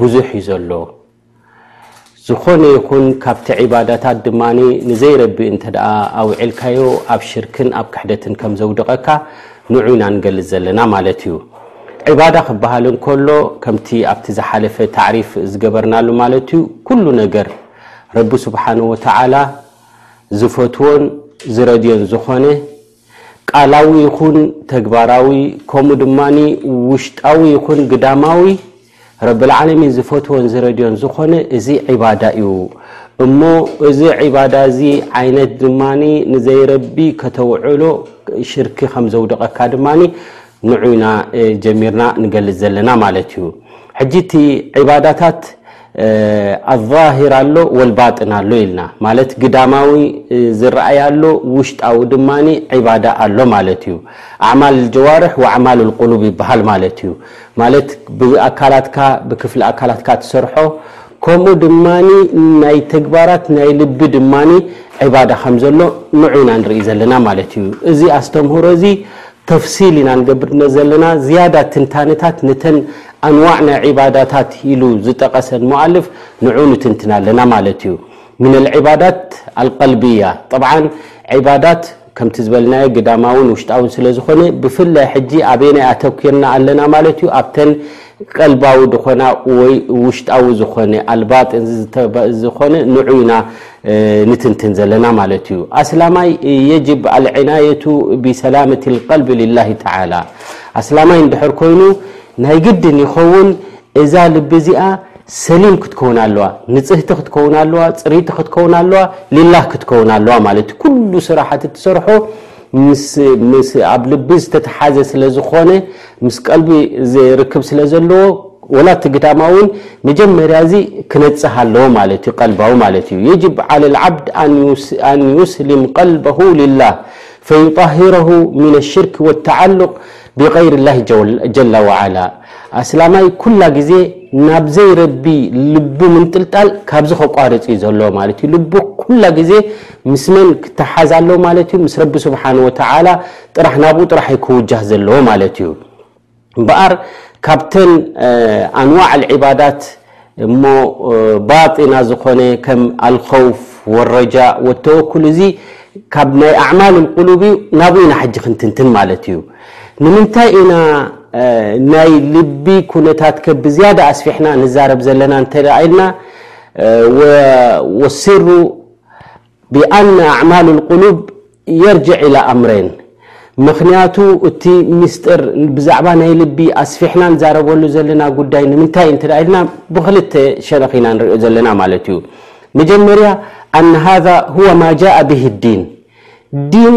ብዙሕ እዩ ዘሎ ዝኾነ ይኹን ካብቲ ዒባዳታት ድማ ንዘይ ረቢ እንተ ኣውዒልካዮ ኣብ ሽርክን ኣብ ክሕደትን ከም ዘውድቐካ ንዑ ኢና ንገልፅ ዘለና ማለት እዩ ዒባዳ ክበሃል እንከሎ ከምቲ ኣብቲ ዝሓለፈ ታዕሪፍ ዝገበርናሉ ማለት እዩ ኩሉ ነገር ረቢ ስብሓን ወተዓላ ዝፈትዎን ዝረድዮን ዝኾነ ቃላዊ ይኹን ተግባራዊ ከምኡ ድማ ውሽጣዊ ይኹን ግዳማዊ ረቢ ልዓለሚን ዝፈትዎን ዝረድዮን ዝኾነ እዚ ዒባዳ እዩ እሞ እዚ ዒባዳ እዚ ዓይነት ድማ ንዘይረቢ ከተውዕሎ ሽርኪ ከም ዘውድቐካ ድማ ንዑና ጀሚርና ንገልፅ ዘለና ማለት እዩ ሕጂ እቲ ዒባዳታት ኣልዛሂር ኣሎ ወልባጥን ኣሎ ኢልና ማለት ግዳማዊ ዝረኣይ ኣሎ ውሽጣዊ ድማ ዒባዳ ኣሎ ማለት እዩ ኣዕማል ልጀዋርሕ ወኣዕማል ልቁሉብ ይበሃል ማለት እዩ ማለት ብኣካላትካ ብክፍሊ ኣካላትካ ትሰርሖ ከምኡ ድማ ናይ ተግባራት ናይ ልቢ ድማ ዒባዳ ከም ዘሎ ንዑ ኢና ንርኢ ዘለና ማለት እዩ እዚ ኣስተምህሮ እዚ ተፍሲል ኢና ንገብር ዘለና ዝያዳ ትንታነታት ንተን ኣንዋዕ ናይ ዒባዳታት ኢሉ ዝጠቐሰን ሙኣልፍ ንዑ ንትንትን ኣለና ማለት እዩ ምን ኣልዒባዳት ኣልቀልብያ ጠብዓን ዒባዳት ከምቲ ዝበልናዮ ግዳማውን ውሽጣውን ስለዝኾነ ብፍላይ ሕጂ ኣበየናይ ኣተኪርና ኣለና ማለት እዩ ኣብተን ቀልባዊ ድኾና ወይ ውሽጣዊ ዝኾነ ኣልባጢን ዝኾነ ንዑ ኢና ንትንትን ዘለና ማለት እዩ። ኣስላማይ የጅብ ኣልዕናየቱ ብሰላመት ልቀልቢ ልላሂ ተዓላ ኣስላማይ እንድሕር ኮይኑ ናይ ግድን ይኸውን እዛ ልቢ እዚኣ ሰሊም ክትከውን ኣለዋ ንፅህቲ ክትከውን ኣለዋ ፅሪቲ ክትከውን ኣለዋ ሊላህ ክትከውን ኣለዋ ማለት ኩሉ ስራሓት እትሰርሖ ምስ ምስ ኣብ ልቢ ዝተተሓዘ ስለ ዝኾነ ምስ ቀልቢ ርክብ ስለ ዘለዎ ወላ እቲ ግዳማ እውን መጀመርያ እዚ ክነጽህ ኣለዎ ማለት እዩ ቀልባዊ ማለት እዩ የጅብ ዓለ ልዓብድ ኣን ዩስሊም ቀልበሁ ልላህ ፈዩጣሂረሁ ሚን ሽርክ ወተዓሉቅ ቢቀይሪ ላሂ ጀላ ወዓላ ኣስላማይ ኩላ ግዜ ናብ ዘይረቢ ልቡ ምንጥልጣል ካብዚ ከቋርጽ እዩ ዘለዎ ማለት እዩ ልቡ ኩላ ግዜ ምስ መን ክተሓዝ ኣለዎ ማለት እዩ ምስ ረቢ ስብሓን ወተዓላ ጥራሕ ናብኡ ጥራሕ እዩ ክውጃህ ዘለዎ ማለት እዩ እምበኣር ካብተን ኣንዋዕ ልዕባዳት እሞ ባጢና ዝኾነ ከም ኣልኸውፍ ወረጃእ ወተወኩል እዚ ካብ ናይ ኣዕማል ልቁሉብ እዩ ናብኡ ኢና ሕጂ ክንትንትን ማለት እዩ ንምንታይ ኢና ናይ ልቢ ኩነታት ከ ብዝያዳ ኣስፊሕና ንዛረብ ዘለና እንተ ኢልና ወሲሩ ቢኣነ ኣዕማል ልቁሉብ የርጅዕ ኢላ ኣምረይን ምኽንያቱ እቲ ሚስጥር ብዛዕባ ናይ ልቢ ኣስፊሕና ንዛረበሉ ዘለና ጉዳይ ንምንታይ እንተ ኢልና ብክልተ ሸነኽ ኢና ንሪኦ ዘለና ማለት እዩ መጀመርያ ኣነ ሃዛ ሁወ ማ ጃኣ ብሂ ዲን ዲን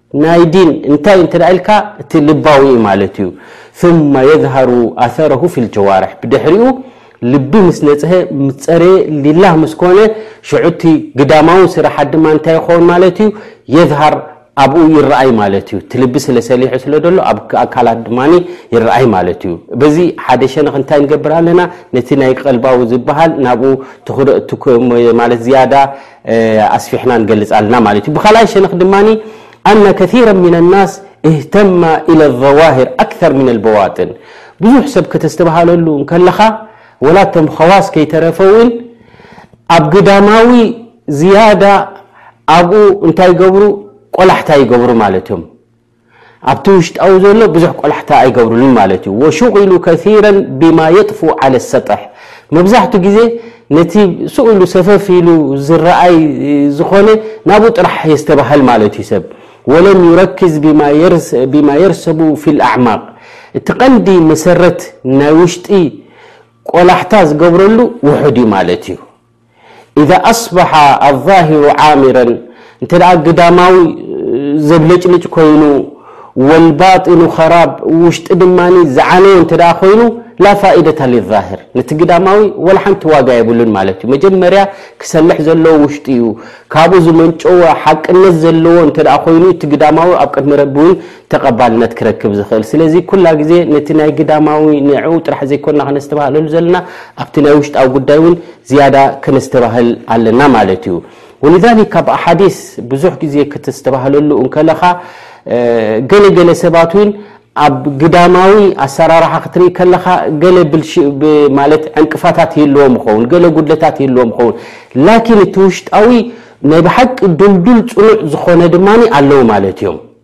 ናይ ዲን እንታይ እንተ ኢልካ እቲ ልባዊ እዩ ማለት እዩ ثመ የዝሃሩ ኣሰረሁ ፊ ልጀዋርሕ ብድሕሪኡ ልቢ ምስ ነፅሀ ምፀረየ ሊላህ ምስ ኮነ ሽዑ እቲ ግዳማውን ስራሓት ድማ እንታይ ይኸውን ማለት እዩ የዝሃር ኣብኡ ይረኣይ ማለት እዩ እቲ ልቢ ስለ ሰሊሑ ስለ ደሎ ኣብ ኣካላት ድማ ይረኣይ ማለት እዩ በዚ ሓደ ሸነኽ እንታይ ንገብር ኣለና ነቲ ናይ ቀልባዊ ዝበሃል ናብኡ ማለት ዝያዳ ኣስፊሕና ንገልጽ ኣለና ማለት እዩ ብካልኣይ ሸነኽ ድማ ኣነ ከራ ምና ናስ እህተማ ኢለ ظዋህር ኣክር ምን ልበዋጥን ብዙሕ ሰብ ከተስተብሃለሉ እንከለኻ ወላ ቶም ኸዋስ ከይተረፈ እውን ኣብ ግዳማዊ ዝያዳ ኣብኡ እንታይ ይገብሩ ቆላሕታ ይገብሩ ማለት እዮም ኣብቲ ውሽጣዊ ዘሎ ብዙሕ ቆላሕታ ኣይገብሩሉን ማለት እዩ። ወሹጊሉ ከሲረን ቢማ የጥፉ ዓለ ሰጠሕ መብዛሕቱ ግዜ ነቲ ሱቅ ኢሉ ሰፈፍ ኢሉ ዝረኣይ ዝኾነ ናብኡ ጥራሕ የስተባህል ማለት እዩ ሰብ ወለም ዩረክዝ ቢማ የርሰቡ ፊል ኣዕማቅ እቲ ቀንዲ መሰረት ናይ ውሽጢ ቆላሕታ ዝገብረሉ ውሑድ እዩ ማለት እዩ። ኢዛ ኣስበሐ ኣልዛሂሩ ዓሚረን እንተ ደኣ ግዳማዊ ዘብለጭልጭ ኮይኑ ወልባጢኑ ኸራብ ውሽጢ ድማ ዝዓነወ እንተ ደኣ ኮይኑ ላ ፋኢደተ ሊዛሂር ነቲ ግዳማዊ ወላ ሓንቲ ዋጋ የብሉን ማለት እዩ። መጀመርያ ክሰልሕ ዘለዎ ውሽጢ እዩ። ካብኡ ዝመንጨወ ሓቅነት ዘለዎ እንተ ደኣ ኮይኑ እቲ ግዳማዊ ኣብ ቅድሚ ረቢ እውን ተቐባልነት ክረክብ ዝኽእል ስለዚ ኩላ ግዜ ነቲ ናይ ግዳማዊ ንዕኡ ጥራሕ ዘይኮና ከነስተባህለሉ ዘለና ኣብቲ ናይ ውሽጣዊ ጉዳይ እውን ዝያዳ ከነስተባህል ኣለና ማለት እዩ ولذلك ካብ ኣሓዲስ ብዙሕ ግዜ ከተስተባህለሉ እንከለኻ ገለ ገለ ሰባት እውን ኣብ ግዳማዊ ኣሰራርሓ ክትርኢ ከለኻ ገለ ማለት ዕንቅፋታት ይህልዎም ይኸውን ገለ ጉድለታት ይህልዎም ይኸውን ላኪን እቲ ውሽጣዊ ናይ ብሓቂ ድልዱል ፅኑዕ ዝኾነ ድማ ኣለዉ ማለት እዮም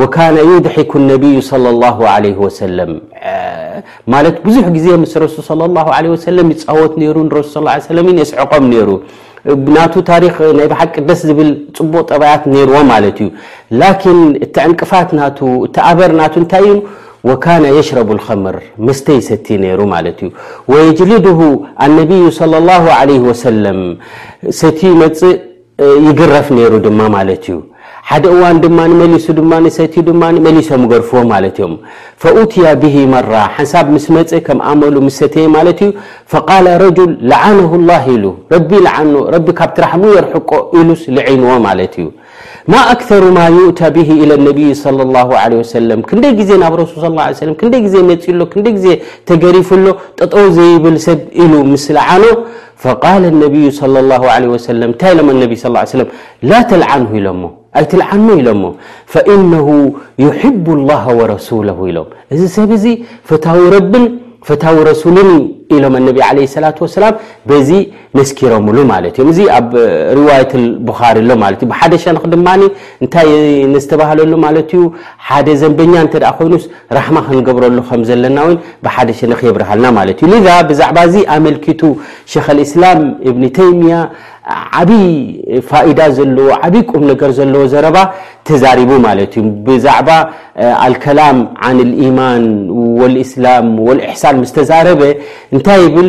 ወካነ ዩድሒኩ ነብዩ ሰለ ላሁ ዓለይሂ ወሰለም ማለት ብዙሕ ግዜ ምስ ረሱል ሰለ ላሁ ዓለይሂ ወሰለም ይፃወት ነይሩ ንረሱል ሰለላሁ ዓለይሂ ወሰለምን የስዕቆም ነይሩ ናቱ ታሪክ ናይ ብሓቂ ደስ ዝብል ፅቡቅ ጠባያት ነይርዎ ማለት እዩ ላኪን እቲ ዕንቅፋት ናቱ እቲ ኣበር ናቱ እንታይ እዩ ወካነ የሽረቡ ልከምር መስተ ይሰቲ ነይሩ ማለት እዩ ወየጅልድሁ ኣነቢዩ ለ ላሁ ለ ወሰለም ሰቲ ይመፅእ ይግረፍ ነይሩ ድማ ማለት እዩ። ሓደ እዋን ድማ መሊሱ ድማ ሰትዩ ድማ መሊሶም ይገርፍዎ ማለት እዮም። ፈኡትያ ብሂ መራ ሓንሳብ ምስ መፀ ከም ኣመሉ ምስ ሰተየ ማለት እዩ ፈቃለ ረጁል ለዓነሁ ላህ ኢሉ ረቢ ይልዓኖ ረቢ ካብቲ ራሕሙ የርሕቆ ኢሉስ ልዒንዎ ማለት እዩ። ማ ኣክተሩ ማ ዩእተ ብሂ ኢለ ነቢይ ሰለ ላሁ ዓለይሂ ወሰለም ክንደይ ግዜ ናብ ረሱል ሰለላሁ ዓለይሂ ወሰለም ክንደይ ግዜ መፂኡ ኣሎ ክንደይ ግዜ ተገሪፉ ኣሎ ጠጠው ዘይብል ሰብ ኢሉ ምስ ለዓኖ ፈቃለ ነብዩ صለ ላሁ ዓለይሂ ወሰለም እንታይ ኢሎሞ ነቢ ስ ሰለም ላ ተልዓንሁ ኢሎሞ ኣይትልዓኖ ኢሎሞ ፈኢነሁ ዩሕቡ ላሃ ወረሱለሁ ኢሎም እዚ ሰብ እዚ ፈታዊ ረብን ፈታዊ ረሱልን እዩ ኢሎም ኣነቢ ዓለ ሰላት ወሰላም በዚ መስኪሮምሉ ማለት እዮም እዚ ኣብ ርዋየት ቡኻሪ ኣሎ ማለት እዩ ብሓደሸንኽ ድማ እንታይ ንዝተባህለሉ ማለት እዩ ሓደ ዘንበኛ እንተ ኮይኑስ ራሕማ ክንገብረሉ ከም ዘለና እውን ብሓደ ሸነኽ የብርሃልና ማለት እዩ ሊዛ ብዛዕባ እዚ ኣመልኪቱ ሸክ ልእስላም እብኒ ተይምያ ዓብይ ፋኢዳ ዘለዎ ዓብይ ቁም ነገር ዘለዎ ዘረባ ተዛሪቡ ማለት እዩ ብዛዕባ ኣልከላም ዓን ልኢማን ወልእስላም ወልእሕሳን ምስ ተዛረበ እንታይ ይብል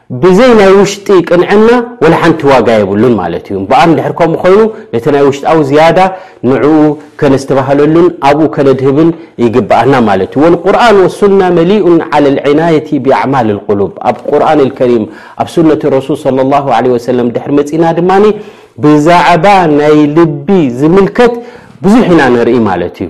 ብዘይ ናይ ውሽጢ ቅንዕና ወላ ሓንቲ ዋጋ የብሉን ማለት እዩ። እምበኣር እንድሕር ከምኡ ኮይኑ ነቲ ናይ ውሽጣዊ ዝያዳ ንዕኡ ከነስተባህለሉን ኣብኡ ከነድህብን ይግበኣና ማለት እዩ። ወልቁርኣን ወሱና መሊኡን ዓለ ልዕናየቲ ብኣዕማል ልቁሉብ ኣብ ቁርኣን ልከሪም ኣብ ሱነት ረሱል ሰለላሁ ዓለይሂ ወሰለም ድሕሪ መጺእና ድማ ብዛዕባ ናይ ልቢ ዝምልከት ብዙሕ ኢና ንርኢ ማለት እዩ።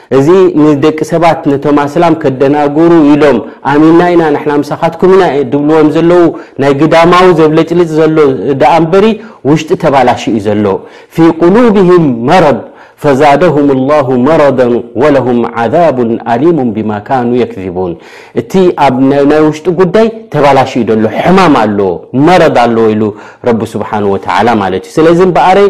እዚ ንደቂ ሰባት ነቶም ኣስላም ከደናግሩ ኢሎም ኣሚንና ኢና ንሕና ምሳኻትኩም ኢና ድብልዎም ዘለዉ ናይ ግዳማዊ ዘብለጭልጭ ዘሎ ደኣ እምበሪ ውሽጢ ተባላሽዩ እዩ ዘሎ ፊ ቁሉብሂም መረድ ፈዛደሁም ላሁ መረደን ወለሁም ዓዛቡን ኣሊሙን ቢማ ካኑ የክዚቡን እቲ ኣብ ናይ ውሽጢ ጉዳይ ተባላሽዩ ዘሎ ሕማም ኣለዎ መረድ ኣለዎ ኢሉ ረቢ ስብሓን ወተዓላ ማለት እዩ ስለዚ እምበኣረይ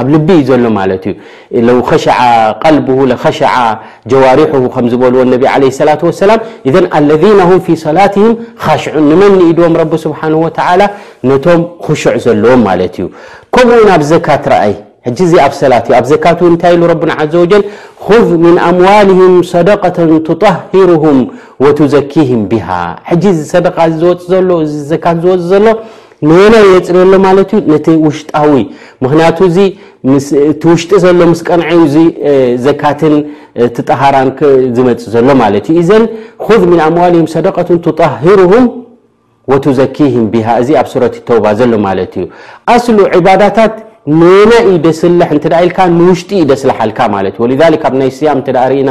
ኣብ ልቢ እዩ ዘሎ ማለት እዩ። ለው ኸሸዓ ቀልብሁ ለኸሸዓ ጀዋሪሑሁ ከም ዝበልዎ ነቢ ዓለይሂ ሰላቱ ወሰላም ኢዘን ኣለዚነ ሁም ፊ ሰላትህም ኻሽዑን ንመን ንኢድዎም ረቢ ስብሓነሁ ወተዓላ ነቶም ኹሹዕ ዘለዎም ማለት እዩ። ከምኡ እውን ኣብ ዘካት ረኣይ ሕጂ እዚ ኣብ ሰላት እዩ። ኣብ ዘካት እውን እንታይ ኢሉ ረቡና ዓዘ ወጀል ኹዝ ሚን ኣምዋልህም ሰደቀተን ቱጠሂሩሁም ወቱዘኪህም ቢሃ ሕጂ እዚ ሰደቃ እዚ ዝወፅእ ዘሎ እዚ ዘካት ዝወፅእ ዘሎ ንየናይ የጽሪ ኣሎ ማለት እዩ ነቲ ውሽጣዊ ምክንያቱ እዚ እቲ ውሽጢ ዘሎ ምስ ቀንዐ እዩ እዚ ዘካትን እቲ ጠሃራን ዝመጽእ ዘሎ ማለት እዩ ኢዘን ኹዝ ምን ኣምዋልህም ሰደቀቱን ቱጣሂሩሁም ወቱዘኪህም ቢሃ እዚ ኣብ ሱረት ተውባ ዘሎ ማለት እዩ ኣስሉ ዕባዳታት ንየናይ እዩ ደስልሕ እንተ ኢልካ ንውሽጢ እዩ ደስልሓልካ ማለት እዩ ወሊዛሊክ ኣብ ናይ ስያም እንተ ርኢና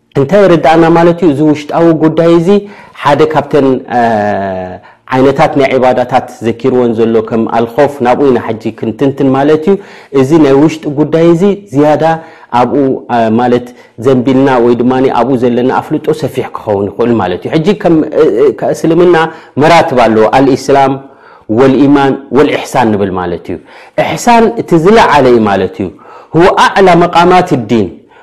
እንታይ የረድኣና ማለት እዩ? እዚ ውሽጣዊ ጉዳይ እዚ ሓደ ካብተን ዓይነታት ናይ ዒባዳታት ዘኪርወን ዘሎ ከም ኣልኾፍ ናብኡ ኢና ሕጂ ክንትንትን ማለት እዩ። እዚ ናይ ውሽጢ ጉዳይ እዚ ዝያዳ ኣብኡ ማለት ዘንቢልና ወይ ድማ ኣብኡ ዘለና ኣፍልጦ ሰፊሕ ክኸውን ይኽእል ማለት እዩ። ሕጂ ከም እስልምና መራትብ ኣለዎ ኣልኢስላም ወልኢማን ወልኢሕሳን ንብል ማለት እዩ። ኢሕሳን እቲ ዝለዓለ እዩ ማለት እዩ። ሁወ ኣዕላ መቃማት ዲን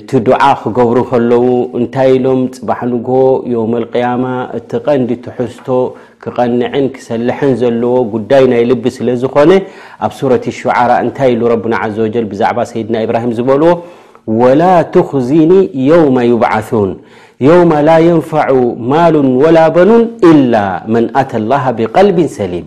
እቲ ዱዓ ክገብሩ ከለዉ እንታይ ኢሎም ጽባሕ ንግሆ የውመል ቅያማ እቲ ቀንዲ ትሕዝቶ ክቐንዕን ክሰልሕን ዘለዎ ጉዳይ ናይ ልቢ ስለ ዝኾነ ኣብ ሱረት ሹዓራ እንታይ ኢሉ ረብና ዓዘ ወጀል ብዛዕባ ሰይድና ኢብራሂም ዝበልዎ ወላ ትኽዚኒ የውመ ዩብዓሱን የውመ ላ የንፈዑ ማሉን ወላ በኑን ኢላ መን ኣተ ላሃ ብቀልቢን ሰሊም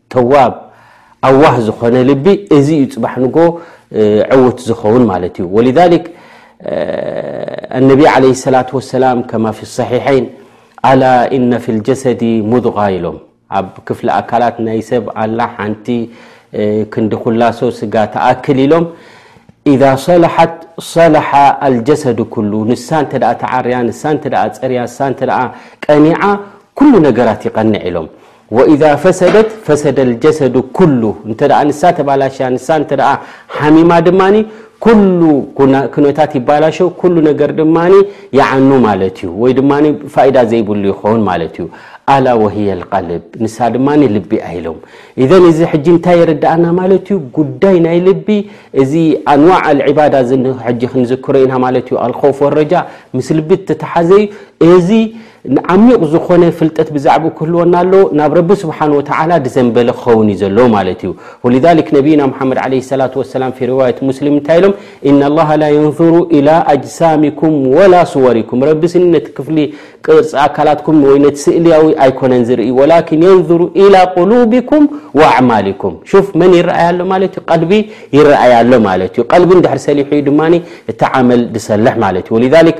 ተዋብ ኣዋህ ዝኾነ ልቢ እዚ እዩ ፅባሕ ንጎ ዕውት ዝኸውን ማለት እዩ ወልዛሊክ ኣነቢ ዓለ ሰላት ወሰላም ከማ ፊ ሰሒሐይን ኣላ እነ ፊ ልጀሰዲ ሙድቃ ኢሎም ኣብ ክፍሊ ኣካላት ናይ ሰብ ኣላ ሓንቲ ክንዲ ኩላሶ ስጋ ተኣክል ኢሎም ኢዛ ሰላሓት ሰላሓ ኣልጀሰዱ ኩሉ ንሳ እንተ ተዓርያ ንሳ እተ ፀርያ ንሳ እተ ቀኒዓ ኩሉ ነገራት ይቀንዕ ኢሎም ወኢዛ ፈሰደት ፈሰደል ጀሰዱ ኩሉ እንተ ደኣ ንሳ ተባላሽያ ንሳ እንተ ደኣ ሓሚማ ድማ ኩሉ ኩነታት ይባላሸው ኩሉ ነገር ድማ ይዓኑ ማለት እዩ ወይ ድማ ፋይዳ ዘይብሉ ይኸውን ማለት እዩ ኣላ ወህየ ልቀልብ ንሳ ድማ ልቢ ኣይሎም ኢዘን እዚ ሕጂ እንታይ የረዳእና ማለት እዩ ጉዳይ ናይ ልቢ እዚ ኣንዋዕ ኣልዕባዳ እዚ ሕጂ ክንዝክሮ ኢና ማለት እዩ ኣልኮፍ ወረጃ ምስ ልቢ ተተሓዘዩ እዚ ዓሚቕ ዝኾነ ፍልጠት ብዛዕብኡ ክህልወና ኣለዎ፣ ናብ ረቢ ስብሓነሁ ወተዓላ ድዘንበለ ክኸውን እዩ ዘለዎ ማለት እዩ። ወሊዛሊክ ነቢይና ሙሓመድ ዓለይሂ ሰላቱ ወሰላም ፊ ሪዋየት ሙስሊም እንታይ ኢሎም ኢነላሃ ላ የንዙሩ ኢላ ኣጅሳሚኩም ወላ ሱወሪኩም ረቢ ስኒ ነቲ ክፍሊ ቅርፂ ኣካላትኩም ወይ ነቲ ስእሊያዊ ኣይኮነን ዝርኢ ወላኪን የንዙሩ ኢላ ቁሉቢኩም ወኣዕማሊኩም ሹፍ መን ይረኣይ ኣሎ ማለት እዩ ቀልቢ ይረኣይ ኣሎ ማለት እዩ ቀልቢ እንድሕር ሰሊሑ እዩ ድማ እቲ ዓመል ድሰልሕ ማለት እዩ ወሊዛሊክ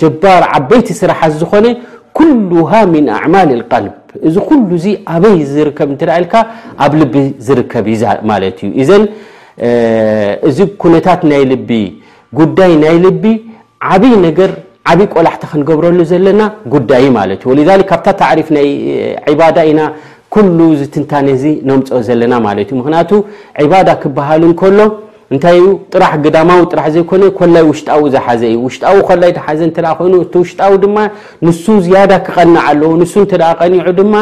ጀባር ዓበይቲ ስራሓት ዝኾነ ኩሉሃ ሚን ኣዕማል ልቀልብ እዚ ኩሉ እዚ ኣበይ ዝርከብ እንተ ኢልካ ኣብ ልቢ ዝርከብ እዩ ማለት እዩ እዘን እዚ ኩነታት ናይ ልቢ ጉዳይ ናይ ልቢ ዓብይ ነገር ዓብይ ቆላሕታ ክንገብረሉ ዘለና ጉዳይ ማለት እዩ ወ ካብታ ታዕሪፍ ናይ ዕባዳ ኢና ኩሉ ዝትንታነ እዚ ነምፅኦ ዘለና ማለት እዩ ምክንያቱ ዕባዳ ክበሃል እንከሎ እንታይ እዩ ጥራሕ ግዳማዊ ጥራሕ ዘይኮነ ኮላይ ውሽጣዊ ዝሓዘ እዩ። ውሽጣዊ ኮላይ ዝሓዘ እንተ ኮይኑ እቲ ውሽጣዊ ድማ ንሱ ዝያዳ ክቐንዕ ኣለዎ። ንሱ እንተ ቀኒዑ ድማ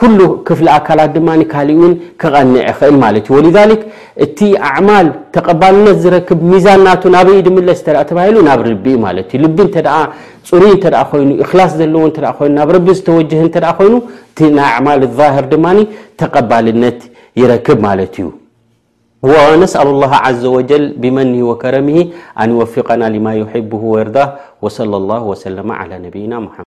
ኩሉ ክፍሊ ኣካላት ድማ ካሊእ እውን ክቐንዕ ይኽእል ማለት እዩ። ወሊዛሊክ እቲ ኣዕማል ተቐባልነት ዝረክብ ሚዛን ናቱ ናበይ እዩ ድምለስ እንተ ተባሂሉ ናብ ልቢ እዩ ማለት እዩ። ልቢ እንተ ፅሩይ እንተ ኮይኑ እክላስ ዘለዎ እንተ ኮይኑ ናብ ረቢ ዝተወጀህ እንተ ኮይኑ እቲ ናይ ኣዕማል ዛህር ድማ ተቐባልነት ይረክብ ማለት እዩ። ونسأل الله عز وجل بمنه وكرمه ان يوفقنا لما يحبه ورده وصلى الله وسلم على نبينا محمد